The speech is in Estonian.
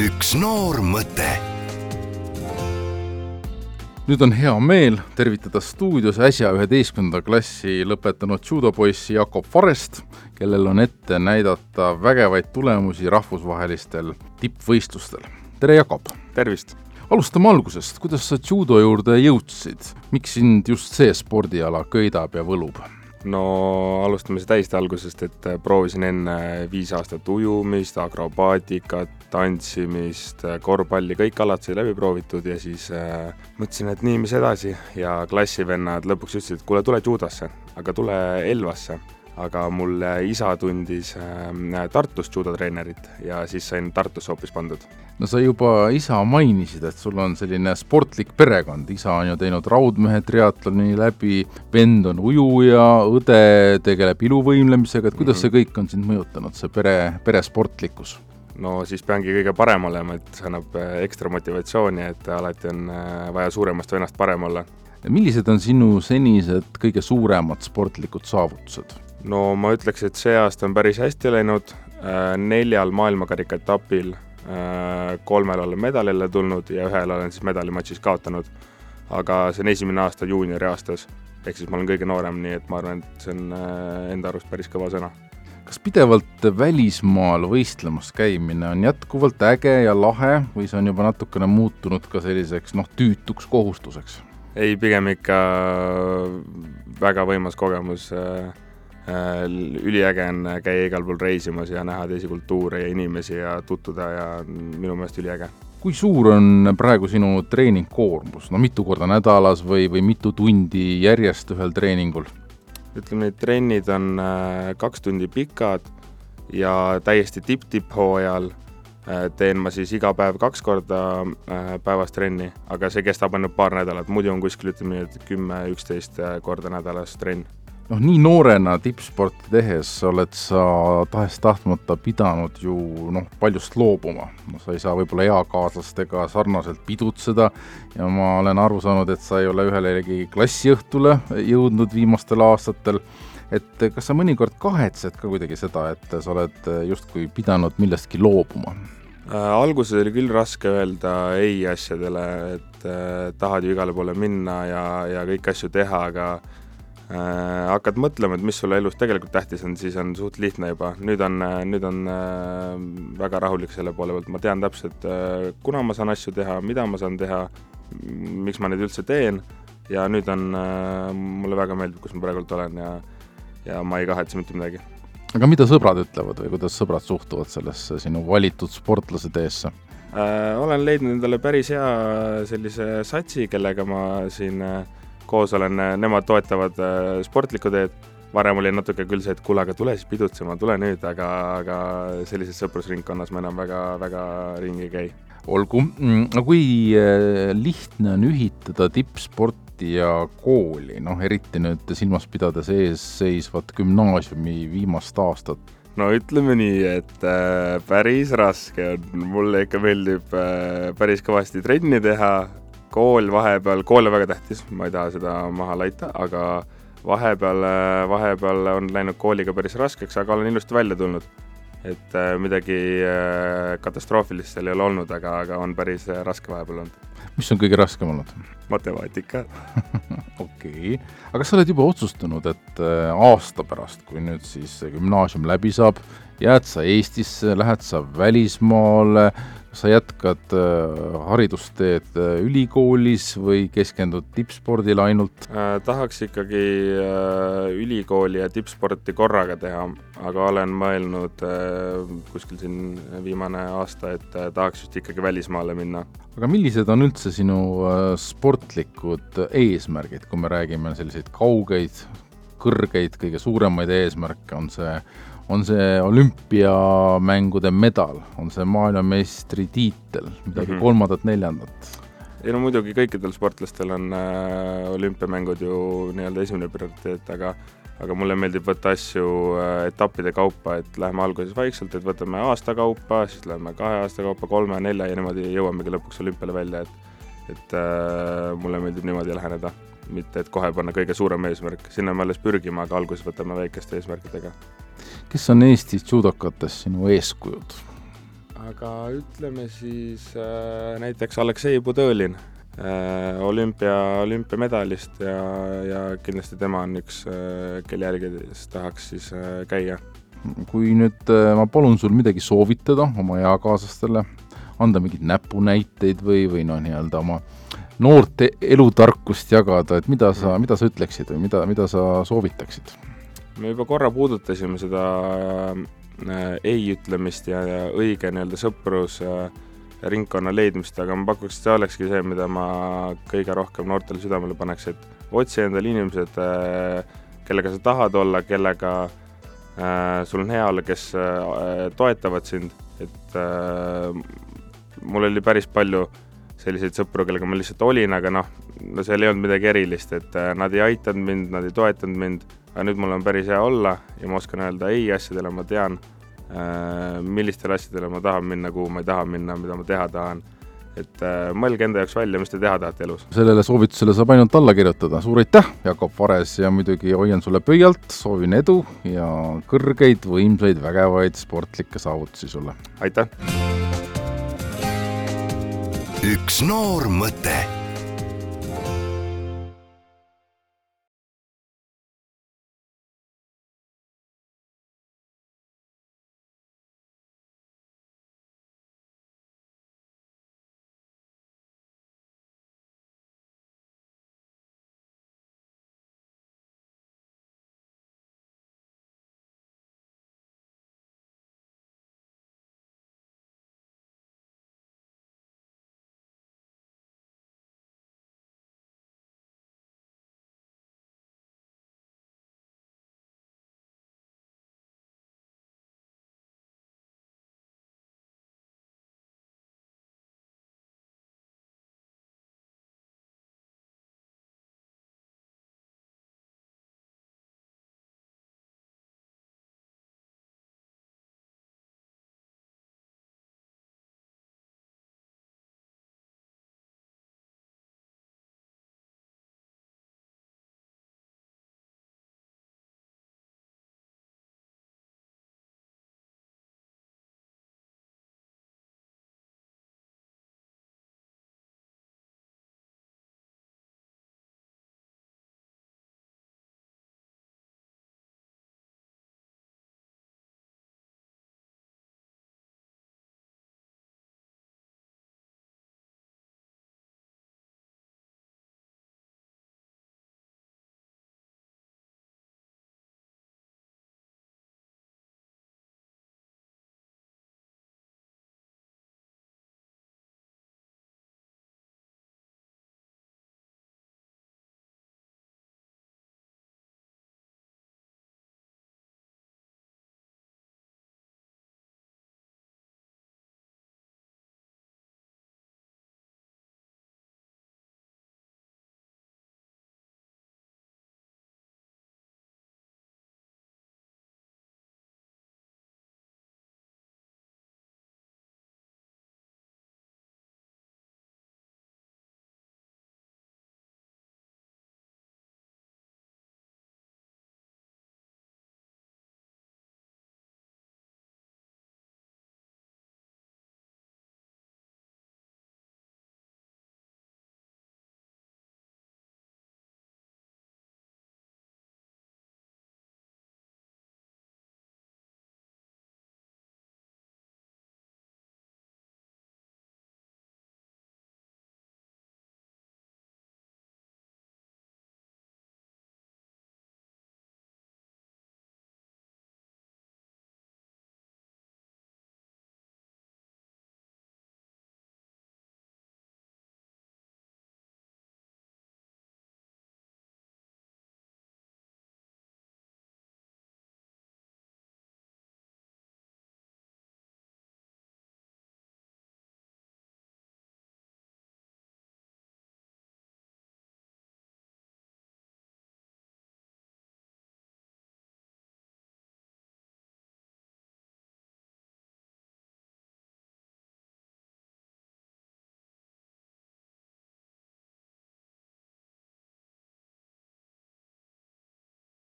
üks noor mõte nüüd on hea meel tervitada stuudios äsja üheteistkümnenda klassi lõpetanud judopoissi Jakob Varest, kellel on ette näidata vägevaid tulemusi rahvusvahelistel tippvõistlustel. tere, Jakob! tervist! alustame algusest, kuidas sa judo juurde jõudsid, miks sind just see spordiala köidab ja võlub? No alustame siis täiesti algusest, et äh, proovisin enne viis aastat ujumist, akrobaatikat, tantsimist, äh, korvpalli, kõik alad sai läbi proovitud ja siis äh, mõtlesin, et nii, mis edasi. Ja klassivennad lõpuks ütlesid, et kuule, tule judosse, aga tule Elvasse aga mul isa tundis äh, Tartus judotreenerit ja siis sain Tartusse hoopis pandud. no sa juba isa mainisid, et sul on selline sportlik perekond, isa on ju teinud raudmehe triatloni läbi, vend on ujuja, õde tegeleb iluvõimlemisega, et kuidas mm -hmm. see kõik on sind mõjutanud, see pere, peresportlikkus? no siis peangi kõige parem olema, et see annab äh, ekstra motivatsiooni, et alati on äh, vaja suuremast vennast parem olla. millised on sinu senised kõige suuremad sportlikud saavutused? No ma ütleks, et see aasta on päris hästi läinud, äh, neljal maailmakarika etapil äh, kolmel olen medalile tulnud ja ühel olen siis medalimatšis kaotanud. aga see on esimene aasta juuniori aastas, ehk siis ma olen kõige noorem, nii et ma arvan, et see on äh, enda arust päris kõva sõna. kas pidevalt välismaal võistlemas käimine on jätkuvalt äge ja lahe või see on juba natukene muutunud ka selliseks noh, tüütuks kohustuseks? ei, pigem ikka väga võimas kogemus äh, Äh, üliäge on käia igal pool reisimas ja näha teisi kultuure ja inimesi ja tutvuda ja minu meelest üliäge. kui suur on praegu sinu treeningkoormus, no mitu korda nädalas või, või mitu tundi järjest ühel treeningul? ütleme, need trennid on äh, kaks tundi pikad ja täiesti tipp-tipphooajal äh, teen ma siis iga päev kaks korda päevas trenni, aga see kestab ainult paar nädalat, muidu on kuskil ütleme nii, et kümme-üksteist korda nädalas trenn noh, nii noorena tippsporti tehes oled sa tahes-tahtmata pidanud ju noh, paljust loobuma. noh, sa ei saa võib-olla eakaaslastega sarnaselt pidutseda ja ma olen aru saanud, et sa ei ole ühelegi klassiõhtule jõudnud viimastel aastatel, et kas sa mõnikord kahetsed ka kuidagi seda, et sa oled justkui pidanud millestki loobuma? Äh, alguses oli küll raske öelda ei asjadele, et äh, tahad ju igale poole minna ja, ja kõiki asju teha, aga hakkad mõtlema, et mis sulle elus tegelikult tähtis on, siis on suht lihtne juba. nüüd on, nüüd on äh, väga rahulik selle poole pealt, ma tean täpselt äh,, kuna ma saan asju teha, mida ma saan teha, miks ma neid üldse teen ja nüüd on äh,, mulle väga meeldib, kus ma praegult olen ja ja ma ei kahetse mitte midagi. aga mida sõbrad ütlevad või kuidas sõbrad suhtuvad sellesse sinu valitud sportlase teesse äh,? olen leidnud endale päris hea sellise satsi, kellega ma siin äh, koos olen, nemad toetavad äh, sportlikku teed, varem oli natuke küll see, et kuule, aga tule siis pidutsema, tule nüüd, aga, aga sellises sõprusringkonnas ma enam väga, väga ringi ei käi. olgu, mm, no kui äh, lihtne on ühitada tippsporti ja kooli, noh eriti nüüd silmas pidades eesseisvat gümnaasiumi viimast aastat? No ütleme nii, et äh, päris raske on, mulle ikka meeldib äh, päris kõvasti trenni teha, kool vahepeal, kool on väga tähtis, ma ei taha seda maha laita, aga vahepeal, vahepeal on läinud kooliga päris raskeks, aga olen ilusti välja tulnud. et äh, midagi äh, katastroofilist seal ei ole olnud, aga, aga on päris äh, raske vahepeal olnud. mis on kõige raskem olnud? matemaatika okei okay., aga sa oled juba otsustanud, et aasta pärast, kui nüüd siis gümnaasium läbi saab, jääd sa Eestisse, lähed sa välismaale, sa jätkad äh, haridusteed äh, ülikoolis või keskendud tippspordile ainult äh,? tahaks ikkagi ülikooli ja tippsporti korraga teha, aga olen mõelnud kuskil siin viimane aasta, et tahaks just ikkagi välismaale minna. aga millised on üldse sinu sportlikud eesmärgid, kui me räägime selliseid kaugeid, kõrgeid, kõige suuremaid eesmärke, on see on see olümpiamängude medal, on see maailmameistritiitel, midagi mm -hmm. kolmandat-neljandat? ei no muidugi kõikidel sportlastel on äh, olümpiamängud ju nii-öelda esimene prioriteet, aga aga mulle meeldib võtta asju äh, etappide kaupa, et lähme alguses vaikselt, et võtame aasta kaupa, siis lähme kahe aasta kaupa, kolme, nelja ja niimoodi jõuamegi lõpuks olümpiale välja, et et äh, mulle meeldib niimoodi läheneda mitte et kohe panna kõige suurem eesmärk, sinna me alles pürgime, aga alguses võtame väikeste eesmärkidega kes on Eestis judokatest sinu eeskujud? aga ütleme siis äh, näiteks Aleksei Budõlin äh,, olümpia, olümpiamedalist ja, ja kindlasti tema on üks äh,, kelle jälgedes tahaks siis äh, käia. kui nüüd äh, ma palun sul midagi soovitada oma eakaaslastele, anda mingeid näpunäiteid või, või noh, nii-öelda oma noorte elutarkust jagada, et mida sa, mida sa ütleksid või mida, mida sa soovitaksid? Me juba korra puudutasime seda äh, ei ütlemist ja, õige nii-öelda sõprus äh, leidmist, aga ma pakuks, et see olekski see, mida ma kõige rohkem noortele südamele paneks, et otsi endale inimesed äh,, kellega sa tahad olla, kellega sul on hea olla, kes toetavad sind, et mul oli päris palju selliseid sõpru, kellega ma lihtsalt olin, aga noh, no seal ei olnud midagi erilist, et äh, nad ei aidanud mind, nad ei toetanud mind, aga nüüd mul on päris hea olla ja ma oskan öelda ei asjadele, ma tean äh,, millistele asjadele ma tahan minna, kuhu ma ei taha minna, mida ma teha tahan. et äh, mõelge enda jaoks välja, mis te teha tahate elus. sellele soovitusele saab ainult alla kirjutada, suur aitäh, Jakob Vares ja muidugi hoian sulle pöialt, soovin edu ja kõrgeid, võimsaid, vägevaid sportlikke saavutusi sulle! aitäh! üks noor mõte